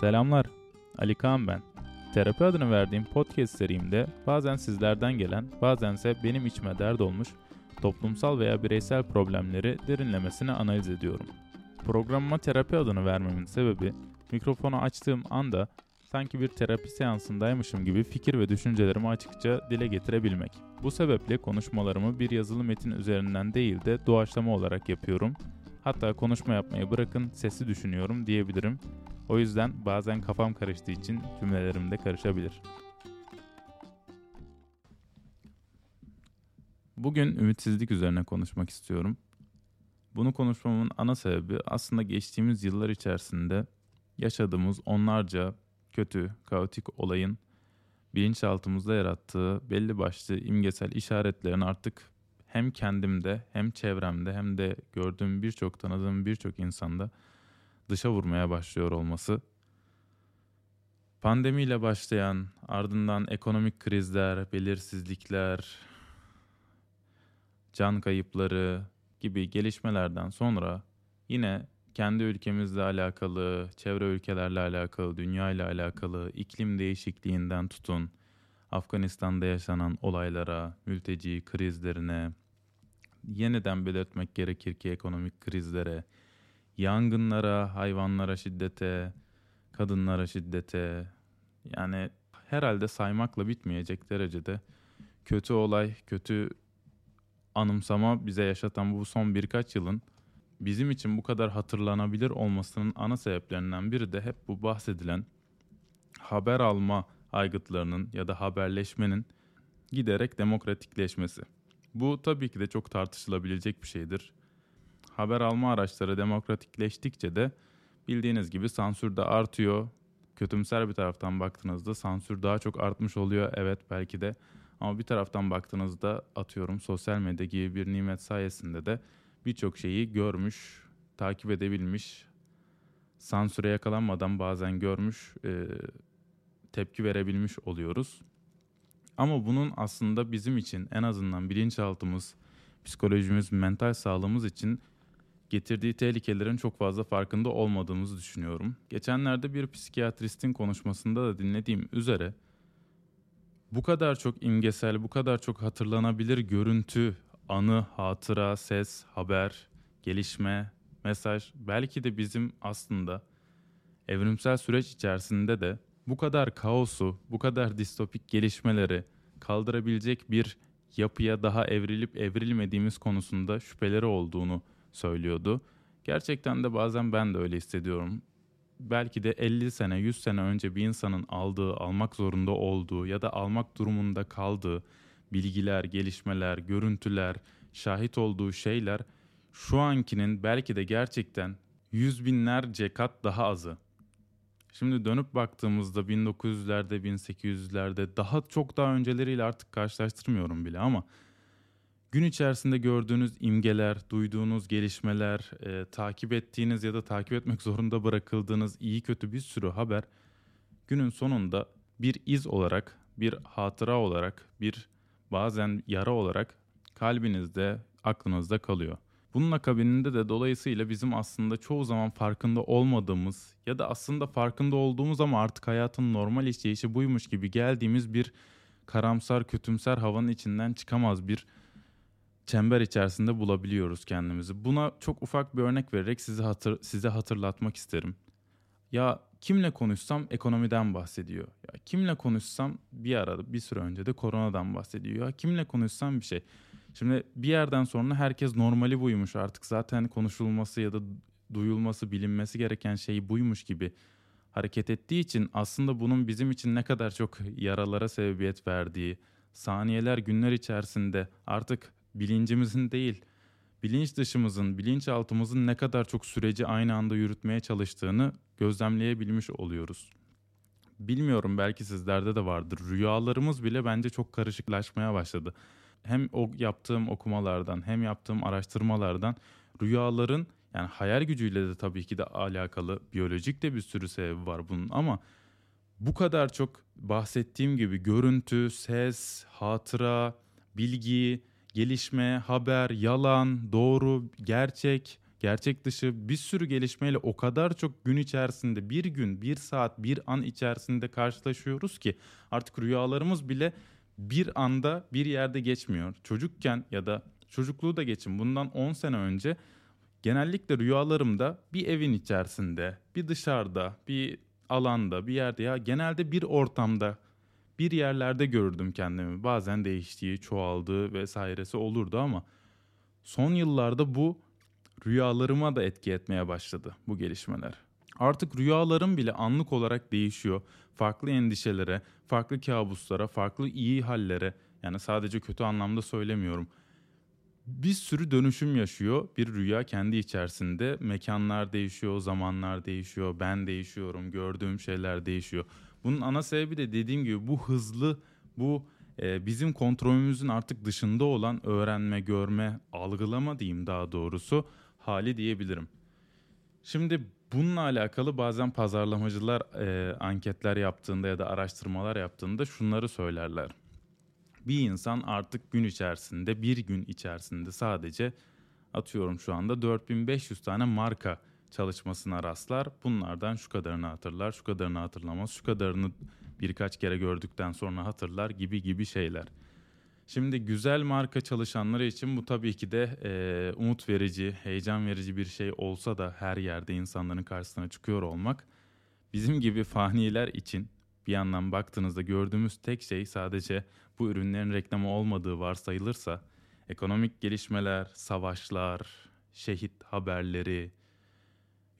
Selamlar, Ali Kaan ben. Terapi adını verdiğim podcast serimde bazen sizlerden gelen, bazense benim içime dert olmuş toplumsal veya bireysel problemleri derinlemesine analiz ediyorum. Programıma terapi adını vermemin sebebi mikrofonu açtığım anda sanki bir terapi seansındaymışım gibi fikir ve düşüncelerimi açıkça dile getirebilmek. Bu sebeple konuşmalarımı bir yazılı metin üzerinden değil de doğaçlama olarak yapıyorum. Hatta konuşma yapmayı bırakın sesi düşünüyorum diyebilirim. O yüzden bazen kafam karıştığı için cümlelerim de karışabilir. Bugün ümitsizlik üzerine konuşmak istiyorum. Bunu konuşmamın ana sebebi aslında geçtiğimiz yıllar içerisinde yaşadığımız onlarca kötü, kaotik olayın bilinçaltımızda yarattığı belli başlı imgesel işaretlerin artık hem kendimde hem çevremde hem de gördüğüm birçok tanıdığım birçok insanda dışa vurmaya başlıyor olması. Pandemiyle başlayan ardından ekonomik krizler, belirsizlikler, can kayıpları gibi gelişmelerden sonra yine kendi ülkemizle alakalı, çevre ülkelerle alakalı, dünya ile alakalı, iklim değişikliğinden tutun, Afganistan'da yaşanan olaylara, mülteci krizlerine, yeniden belirtmek gerekir ki ekonomik krizlere, yangınlara, hayvanlara şiddete, kadınlara şiddete, yani herhalde saymakla bitmeyecek derecede kötü olay, kötü anımsama bize yaşatan bu son birkaç yılın bizim için bu kadar hatırlanabilir olmasının ana sebeplerinden biri de hep bu bahsedilen haber alma aygıtlarının ya da haberleşmenin giderek demokratikleşmesi. Bu tabii ki de çok tartışılabilecek bir şeydir. Haber alma araçları demokratikleştikçe de bildiğiniz gibi sansür de artıyor. Kötümser bir taraftan baktığınızda sansür daha çok artmış oluyor. Evet belki de ama bir taraftan baktığınızda atıyorum sosyal medya gibi bir nimet sayesinde de birçok şeyi görmüş, takip edebilmiş, sansüre yakalanmadan bazen görmüş, e, tepki verebilmiş oluyoruz. Ama bunun aslında bizim için en azından bilinçaltımız, psikolojimiz, mental sağlığımız için getirdiği tehlikelerin çok fazla farkında olmadığımızı düşünüyorum. Geçenlerde bir psikiyatristin konuşmasında da dinlediğim üzere bu kadar çok imgesel, bu kadar çok hatırlanabilir görüntü, anı, hatıra, ses, haber, gelişme, mesaj belki de bizim aslında evrimsel süreç içerisinde de bu kadar kaosu, bu kadar distopik gelişmeleri kaldırabilecek bir yapıya daha evrilip evrilmediğimiz konusunda şüpheleri olduğunu söylüyordu. Gerçekten de bazen ben de öyle hissediyorum. Belki de 50 sene, 100 sene önce bir insanın aldığı, almak zorunda olduğu ya da almak durumunda kaldığı bilgiler, gelişmeler, görüntüler, şahit olduğu şeyler şu ankinin belki de gerçekten yüz binlerce kat daha azı. Şimdi dönüp baktığımızda 1900'lerde, 1800'lerde daha çok daha önceleriyle artık karşılaştırmıyorum bile ama gün içerisinde gördüğünüz imgeler, duyduğunuz gelişmeler, e, takip ettiğiniz ya da takip etmek zorunda bırakıldığınız iyi kötü bir sürü haber günün sonunda bir iz olarak, bir hatıra olarak, bir bazen yara olarak kalbinizde, aklınızda kalıyor. Bunun akabininde de dolayısıyla bizim aslında çoğu zaman farkında olmadığımız ya da aslında farkında olduğumuz ama artık hayatın normal işleyişi buymuş gibi geldiğimiz bir karamsar, kötümser havanın içinden çıkamaz bir çember içerisinde bulabiliyoruz kendimizi. Buna çok ufak bir örnek vererek size hatır, size hatırlatmak isterim. Ya kimle konuşsam ekonomiden bahsediyor. Ya kimle konuşsam bir arada bir süre önce de koronadan bahsediyor. Ya kimle konuşsam bir şey. Şimdi bir yerden sonra herkes normali buymuş artık zaten konuşulması ya da duyulması, bilinmesi gereken şey buymuş gibi hareket ettiği için aslında bunun bizim için ne kadar çok yaralara sebebiyet verdiği, saniyeler, günler içerisinde artık bilincimizin değil, bilinç dışımızın, bilinçaltımızın ne kadar çok süreci aynı anda yürütmeye çalıştığını gözlemleyebilmiş oluyoruz. Bilmiyorum belki sizlerde de vardır. Rüyalarımız bile bence çok karışıklaşmaya başladı. Hem o yaptığım okumalardan hem yaptığım araştırmalardan rüyaların yani hayal gücüyle de tabii ki de alakalı biyolojik de bir sürü sebebi var bunun ama bu kadar çok bahsettiğim gibi görüntü, ses, hatıra, bilgi, gelişme, haber, yalan, doğru, gerçek, gerçek dışı bir sürü gelişmeyle o kadar çok gün içerisinde bir gün, bir saat, bir an içerisinde karşılaşıyoruz ki artık rüyalarımız bile bir anda bir yerde geçmiyor. Çocukken ya da çocukluğu da geçin bundan 10 sene önce genellikle rüyalarımda bir evin içerisinde, bir dışarıda, bir alanda, bir yerde ya genelde bir ortamda bir yerlerde görürdüm kendimi. Bazen değiştiği, çoğaldığı vesairesi olurdu ama son yıllarda bu rüyalarıma da etki etmeye başladı bu gelişmeler. Artık rüyalarım bile anlık olarak değişiyor. Farklı endişelere, farklı kabuslara, farklı iyi hallere yani sadece kötü anlamda söylemiyorum. Bir sürü dönüşüm yaşıyor bir rüya kendi içerisinde. Mekanlar değişiyor, zamanlar değişiyor, ben değişiyorum, gördüğüm şeyler değişiyor. Bunun ana sebebi de dediğim gibi bu hızlı, bu e, bizim kontrolümüzün artık dışında olan öğrenme, görme, algılama diyeyim daha doğrusu hali diyebilirim. Şimdi bununla alakalı bazen pazarlamacılar e, anketler yaptığında ya da araştırmalar yaptığında şunları söylerler. Bir insan artık gün içerisinde, bir gün içerisinde sadece atıyorum şu anda 4500 tane marka çalışmasına rastlar. Bunlardan şu kadarını hatırlar, şu kadarını hatırlamaz, şu kadarını birkaç kere gördükten sonra hatırlar gibi gibi şeyler. Şimdi güzel marka çalışanları için bu tabii ki de e, umut verici, heyecan verici bir şey olsa da her yerde insanların karşısına çıkıyor olmak bizim gibi faniler için bir yandan baktığınızda gördüğümüz tek şey sadece bu ürünlerin reklamı olmadığı varsayılırsa ekonomik gelişmeler, savaşlar, şehit haberleri,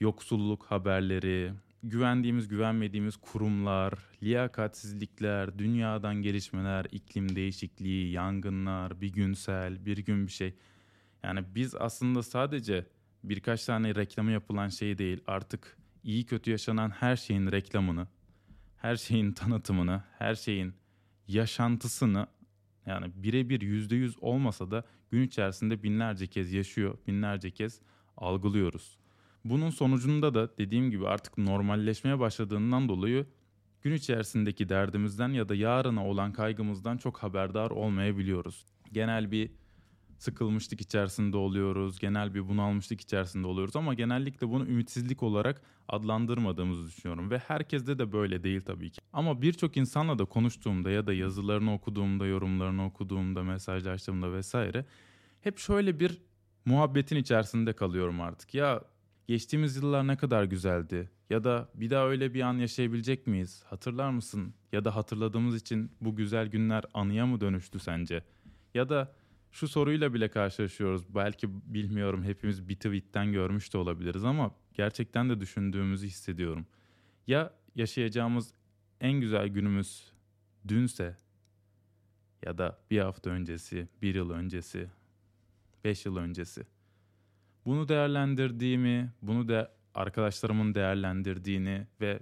yoksulluk haberleri, güvendiğimiz güvenmediğimiz kurumlar, liyakatsizlikler, dünyadan gelişmeler, iklim değişikliği, yangınlar, bir günsel, bir gün bir şey. Yani biz aslında sadece birkaç tane reklamı yapılan şey değil artık iyi kötü yaşanan her şeyin reklamını, her şeyin tanıtımını, her şeyin yaşantısını yani birebir yüzde yüz olmasa da gün içerisinde binlerce kez yaşıyor, binlerce kez algılıyoruz. Bunun sonucunda da dediğim gibi artık normalleşmeye başladığından dolayı gün içerisindeki derdimizden ya da yarına olan kaygımızdan çok haberdar olmayabiliyoruz. Genel bir sıkılmışlık içerisinde oluyoruz, genel bir bunalmışlık içerisinde oluyoruz ama genellikle bunu ümitsizlik olarak adlandırmadığımızı düşünüyorum ve herkeste de böyle değil tabii ki. Ama birçok insanla da konuştuğumda ya da yazılarını okuduğumda, yorumlarını okuduğumda, mesajlaştığımda vesaire hep şöyle bir muhabbetin içerisinde kalıyorum artık. Ya Geçtiğimiz yıllar ne kadar güzeldi ya da bir daha öyle bir an yaşayabilecek miyiz? Hatırlar mısın? Ya da hatırladığımız için bu güzel günler anıya mı dönüştü sence? Ya da şu soruyla bile karşılaşıyoruz. Belki bilmiyorum hepimiz bir tweetten görmüş de olabiliriz ama gerçekten de düşündüğümüzü hissediyorum. Ya yaşayacağımız en güzel günümüz dünse ya da bir hafta öncesi, bir yıl öncesi, beş yıl öncesi. Bunu değerlendirdiğimi, bunu da arkadaşlarımın değerlendirdiğini ve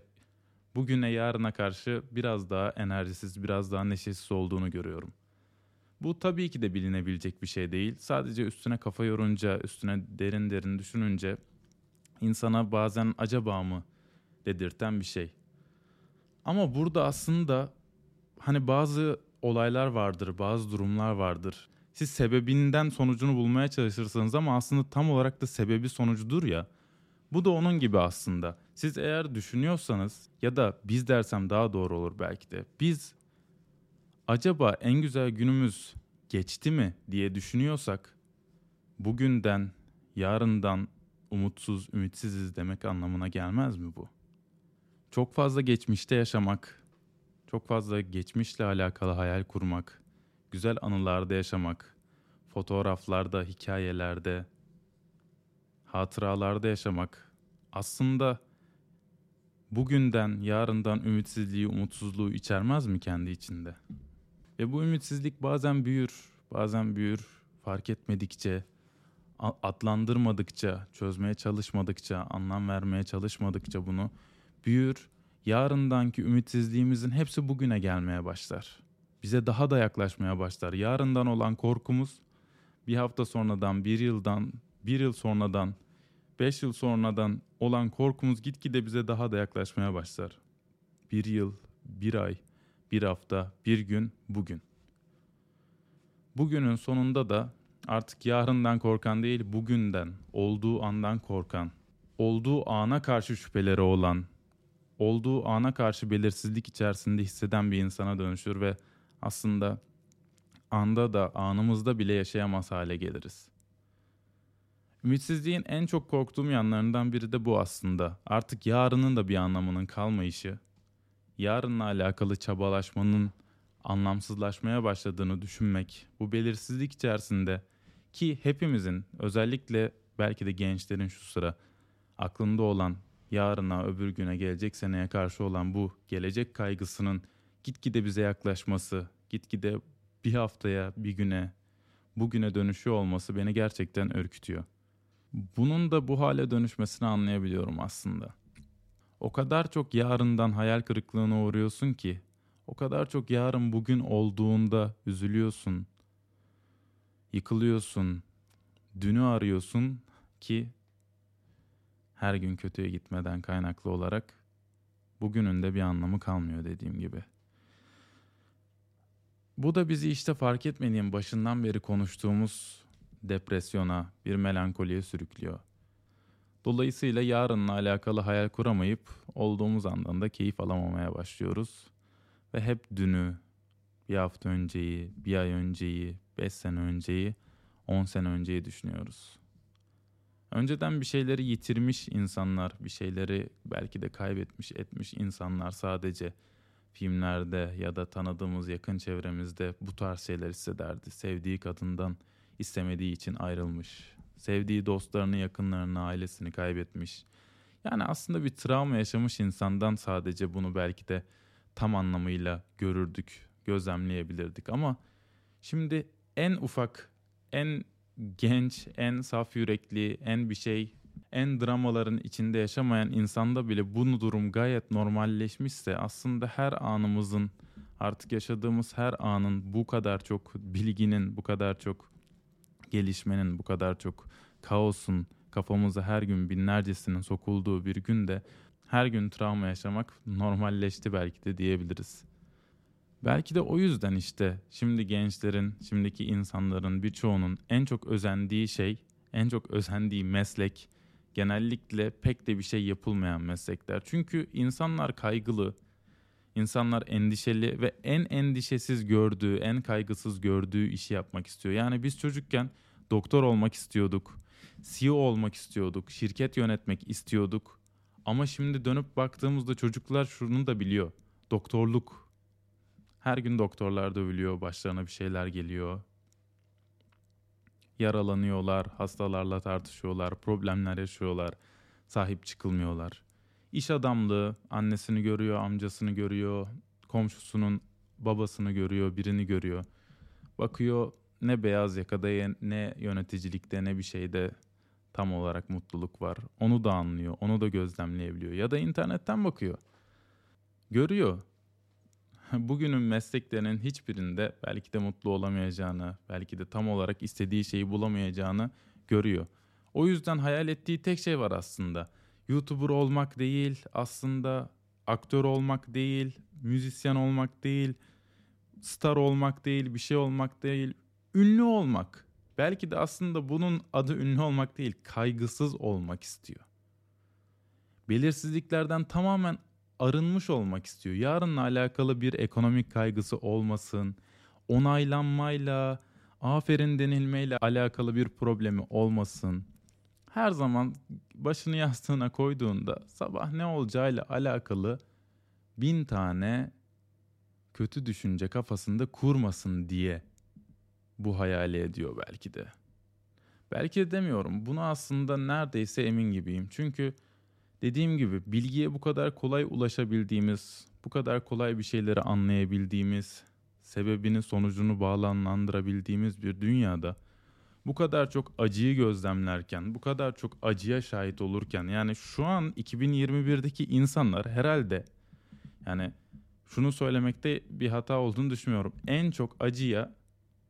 bugüne yarına karşı biraz daha enerjisiz, biraz daha neşesiz olduğunu görüyorum. Bu tabii ki de bilinebilecek bir şey değil. Sadece üstüne kafa yorunca, üstüne derin derin düşününce insana bazen acaba mı dedirten bir şey. Ama burada aslında hani bazı olaylar vardır, bazı durumlar vardır siz sebebinden sonucunu bulmaya çalışırsınız ama aslında tam olarak da sebebi sonucudur ya. Bu da onun gibi aslında. Siz eğer düşünüyorsanız ya da biz dersem daha doğru olur belki de. Biz acaba en güzel günümüz geçti mi diye düşünüyorsak bugünden, yarından umutsuz, ümitsiziz demek anlamına gelmez mi bu? Çok fazla geçmişte yaşamak, çok fazla geçmişle alakalı hayal kurmak, güzel anılarda yaşamak, fotoğraflarda, hikayelerde, hatıralarda yaşamak aslında bugünden, yarından ümitsizliği, umutsuzluğu içermez mi kendi içinde? Ve bu ümitsizlik bazen büyür, bazen büyür, fark etmedikçe, adlandırmadıkça, çözmeye çalışmadıkça, anlam vermeye çalışmadıkça bunu büyür. Yarındanki ümitsizliğimizin hepsi bugüne gelmeye başlar bize daha da yaklaşmaya başlar. Yarından olan korkumuz bir hafta sonradan, bir yıldan, bir yıl sonradan, beş yıl sonradan olan korkumuz gitgide bize daha da yaklaşmaya başlar. Bir yıl, bir ay, bir hafta, bir gün, bugün. Bugünün sonunda da Artık yarından korkan değil, bugünden, olduğu andan korkan, olduğu ana karşı şüpheleri olan, olduğu ana karşı belirsizlik içerisinde hisseden bir insana dönüşür ve aslında anda da anımızda bile yaşayamaz hale geliriz. Ümitsizliğin en çok korktuğum yanlarından biri de bu aslında. Artık yarının da bir anlamının kalmayışı, yarınla alakalı çabalaşmanın anlamsızlaşmaya başladığını düşünmek, bu belirsizlik içerisinde ki hepimizin özellikle belki de gençlerin şu sıra aklında olan yarına, öbür güne, gelecek seneye karşı olan bu gelecek kaygısının gitgide bize yaklaşması, gitgide bir haftaya, bir güne, bugüne dönüşüyor olması beni gerçekten ürkütüyor. Bunun da bu hale dönüşmesini anlayabiliyorum aslında. O kadar çok yarından hayal kırıklığına uğruyorsun ki, o kadar çok yarın bugün olduğunda üzülüyorsun, yıkılıyorsun, dünü arıyorsun ki her gün kötüye gitmeden kaynaklı olarak bugünün de bir anlamı kalmıyor dediğim gibi. Bu da bizi işte fark etmediğim başından beri konuştuğumuz depresyona, bir melankoliye sürüklüyor. Dolayısıyla yarınla alakalı hayal kuramayıp olduğumuz andan da keyif alamamaya başlıyoruz. Ve hep dünü, bir hafta önceyi, bir ay önceyi, beş sene önceyi, on sene önceyi düşünüyoruz. Önceden bir şeyleri yitirmiş insanlar, bir şeyleri belki de kaybetmiş etmiş insanlar sadece filmlerde ya da tanıdığımız yakın çevremizde bu tarz şeyler hissederdi. Sevdiği kadından istemediği için ayrılmış. Sevdiği dostlarını, yakınlarını, ailesini kaybetmiş. Yani aslında bir travma yaşamış insandan sadece bunu belki de tam anlamıyla görürdük, gözlemleyebilirdik. Ama şimdi en ufak, en genç, en saf yürekli, en bir şey, en dramaların içinde yaşamayan insanda bile bu durum gayet normalleşmişse aslında her anımızın artık yaşadığımız her anın bu kadar çok bilginin, bu kadar çok gelişmenin, bu kadar çok kaosun kafamıza her gün binlercesinin sokulduğu bir günde her gün travma yaşamak normalleşti belki de diyebiliriz. Belki de o yüzden işte şimdi gençlerin, şimdiki insanların birçoğunun en çok özendiği şey, en çok özendiği meslek genellikle pek de bir şey yapılmayan meslekler. Çünkü insanlar kaygılı, insanlar endişeli ve en endişesiz gördüğü, en kaygısız gördüğü işi yapmak istiyor. Yani biz çocukken doktor olmak istiyorduk, CEO olmak istiyorduk, şirket yönetmek istiyorduk. Ama şimdi dönüp baktığımızda çocuklar şunu da biliyor. Doktorluk. Her gün doktorlar dövülüyor, başlarına bir şeyler geliyor. Yaralanıyorlar, hastalarla tartışıyorlar, problemler yaşıyorlar, sahip çıkılmıyorlar. İş adamlığı, annesini görüyor, amcasını görüyor, komşusunun babasını görüyor, birini görüyor. Bakıyor ne beyaz yakada ne yöneticilikte ne bir şeyde tam olarak mutluluk var. Onu da anlıyor, onu da gözlemleyebiliyor. Ya da internetten bakıyor. Görüyor. Bugünün mesleklerinin hiçbirinde belki de mutlu olamayacağını, belki de tam olarak istediği şeyi bulamayacağını görüyor. O yüzden hayal ettiği tek şey var aslında. YouTuber olmak değil, aslında aktör olmak değil, müzisyen olmak değil, star olmak değil, bir şey olmak değil, ünlü olmak. Belki de aslında bunun adı ünlü olmak değil, kaygısız olmak istiyor. Belirsizliklerden tamamen arınmış olmak istiyor. Yarınla alakalı bir ekonomik kaygısı olmasın, onaylanmayla, aferin denilmeyle alakalı bir problemi olmasın. Her zaman başını yastığına koyduğunda sabah ne olacağıyla alakalı bin tane kötü düşünce kafasında kurmasın diye bu hayali ediyor belki de. Belki de demiyorum. Bunu aslında neredeyse emin gibiyim. Çünkü dediğim gibi bilgiye bu kadar kolay ulaşabildiğimiz, bu kadar kolay bir şeyleri anlayabildiğimiz, sebebini sonucunu bağlanlandırabildiğimiz bir dünyada bu kadar çok acıyı gözlemlerken, bu kadar çok acıya şahit olurken yani şu an 2021'deki insanlar herhalde yani şunu söylemekte bir hata olduğunu düşünmüyorum. En çok acıya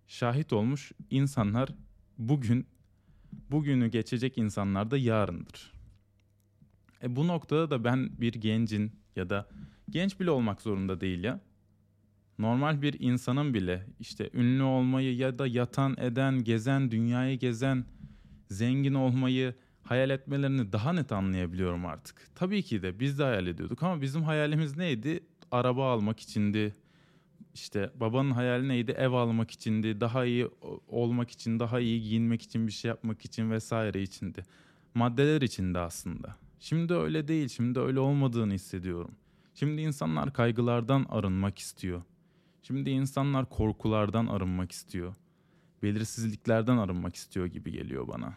şahit olmuş insanlar bugün bugünü geçecek insanlar da yarındır. E bu noktada da ben bir gencin ya da genç bile olmak zorunda değil ya. normal bir insanın bile işte ünlü olmayı ya da yatan eden, gezen, dünyayı gezen, zengin olmayı hayal etmelerini daha net anlayabiliyorum artık. Tabii ki de biz de hayal ediyorduk ama bizim hayalimiz neydi? Araba almak içindi. İşte babanın hayali neydi? Ev almak içindi. Daha iyi olmak için, daha iyi giyinmek için, bir şey yapmak için vesaire içindi. Maddeler içinde aslında. Şimdi öyle değil. Şimdi öyle olmadığını hissediyorum. Şimdi insanlar kaygılardan arınmak istiyor. Şimdi insanlar korkulardan arınmak istiyor. Belirsizliklerden arınmak istiyor gibi geliyor bana.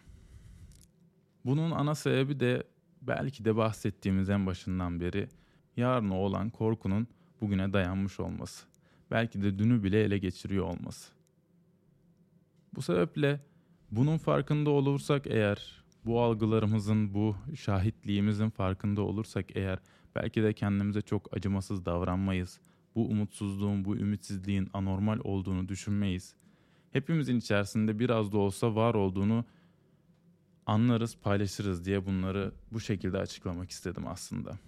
Bunun ana sebebi de belki de bahsettiğimiz en başından beri yarına olan korkunun bugüne dayanmış olması. Belki de dünü bile ele geçiriyor olması. Bu sebeple bunun farkında olursak eğer, bu algılarımızın, bu şahitliğimizin farkında olursak eğer belki de kendimize çok acımasız davranmayız. Bu umutsuzluğun, bu ümitsizliğin anormal olduğunu düşünmeyiz. Hepimizin içerisinde biraz da olsa var olduğunu anlarız, paylaşırız diye bunları bu şekilde açıklamak istedim aslında.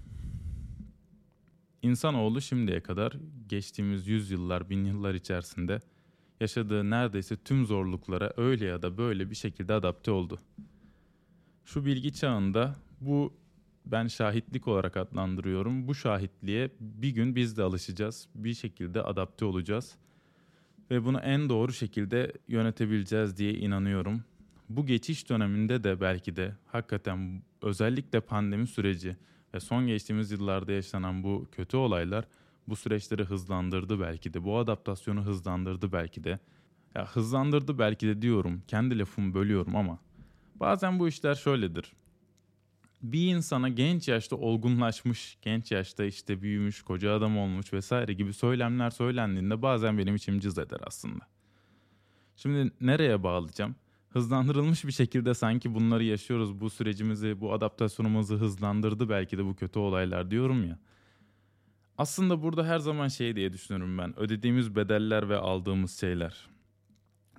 İnsanoğlu şimdiye kadar geçtiğimiz yüzyıllar, bin yıllar içerisinde yaşadığı neredeyse tüm zorluklara öyle ya da böyle bir şekilde adapte oldu. Şu bilgi çağında bu ben şahitlik olarak adlandırıyorum. Bu şahitliğe bir gün biz de alışacağız. Bir şekilde adapte olacağız. Ve bunu en doğru şekilde yönetebileceğiz diye inanıyorum bu geçiş döneminde de belki de hakikaten özellikle pandemi süreci ve son geçtiğimiz yıllarda yaşanan bu kötü olaylar bu süreçleri hızlandırdı belki de. Bu adaptasyonu hızlandırdı belki de. Ya hızlandırdı belki de diyorum. Kendi lafımı bölüyorum ama bazen bu işler şöyledir. Bir insana genç yaşta olgunlaşmış, genç yaşta işte büyümüş, koca adam olmuş vesaire gibi söylemler söylendiğinde bazen benim içim cız eder aslında. Şimdi nereye bağlayacağım? hızlandırılmış bir şekilde sanki bunları yaşıyoruz. Bu sürecimizi, bu adaptasyonumuzu hızlandırdı belki de bu kötü olaylar diyorum ya. Aslında burada her zaman şey diye düşünüyorum ben. Ödediğimiz bedeller ve aldığımız şeyler.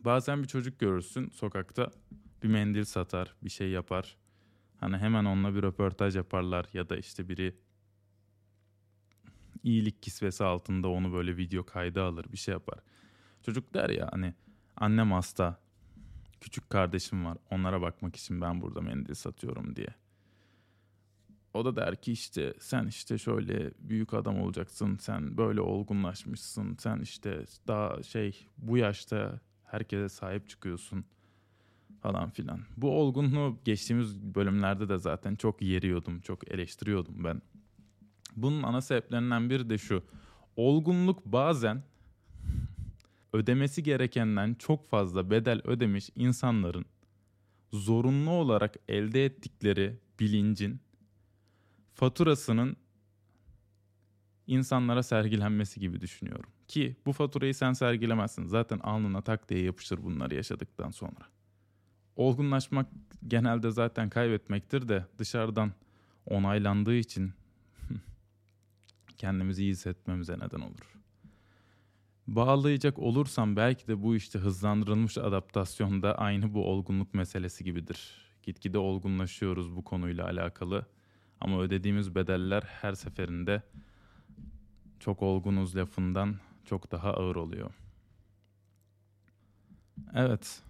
Bazen bir çocuk görürsün sokakta bir mendil satar, bir şey yapar. Hani hemen onunla bir röportaj yaparlar ya da işte biri iyilik kisvesi altında onu böyle video kaydı alır, bir şey yapar. Çocuk der ya hani annem hasta, küçük kardeşim var. Onlara bakmak için ben burada mendil satıyorum diye. O da der ki işte sen işte şöyle büyük adam olacaksın. Sen böyle olgunlaşmışsın. Sen işte daha şey bu yaşta herkese sahip çıkıyorsun falan filan. Bu olgunluğu geçtiğimiz bölümlerde de zaten çok yeriyordum, çok eleştiriyordum ben. Bunun ana sebeplerinden biri de şu. Olgunluk bazen ödemesi gerekenden çok fazla bedel ödemiş insanların zorunlu olarak elde ettikleri bilincin faturasının insanlara sergilenmesi gibi düşünüyorum. Ki bu faturayı sen sergilemezsin. Zaten alnına tak diye yapışır bunları yaşadıktan sonra. Olgunlaşmak genelde zaten kaybetmektir de dışarıdan onaylandığı için kendimizi iyi hissetmemize neden olur bağlayacak olursam belki de bu işte hızlandırılmış adaptasyonda aynı bu olgunluk meselesi gibidir. Gitgide olgunlaşıyoruz bu konuyla alakalı ama ödediğimiz bedeller her seferinde çok olgunuz lafından çok daha ağır oluyor. Evet.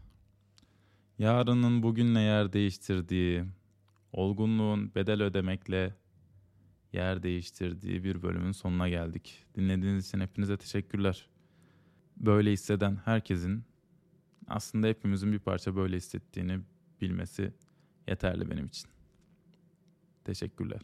Yarının bugünle yer değiştirdiği, olgunluğun bedel ödemekle yer değiştirdiği bir bölümün sonuna geldik. Dinlediğiniz için hepinize teşekkürler böyle hisseden herkesin aslında hepimizin bir parça böyle hissettiğini bilmesi yeterli benim için. Teşekkürler.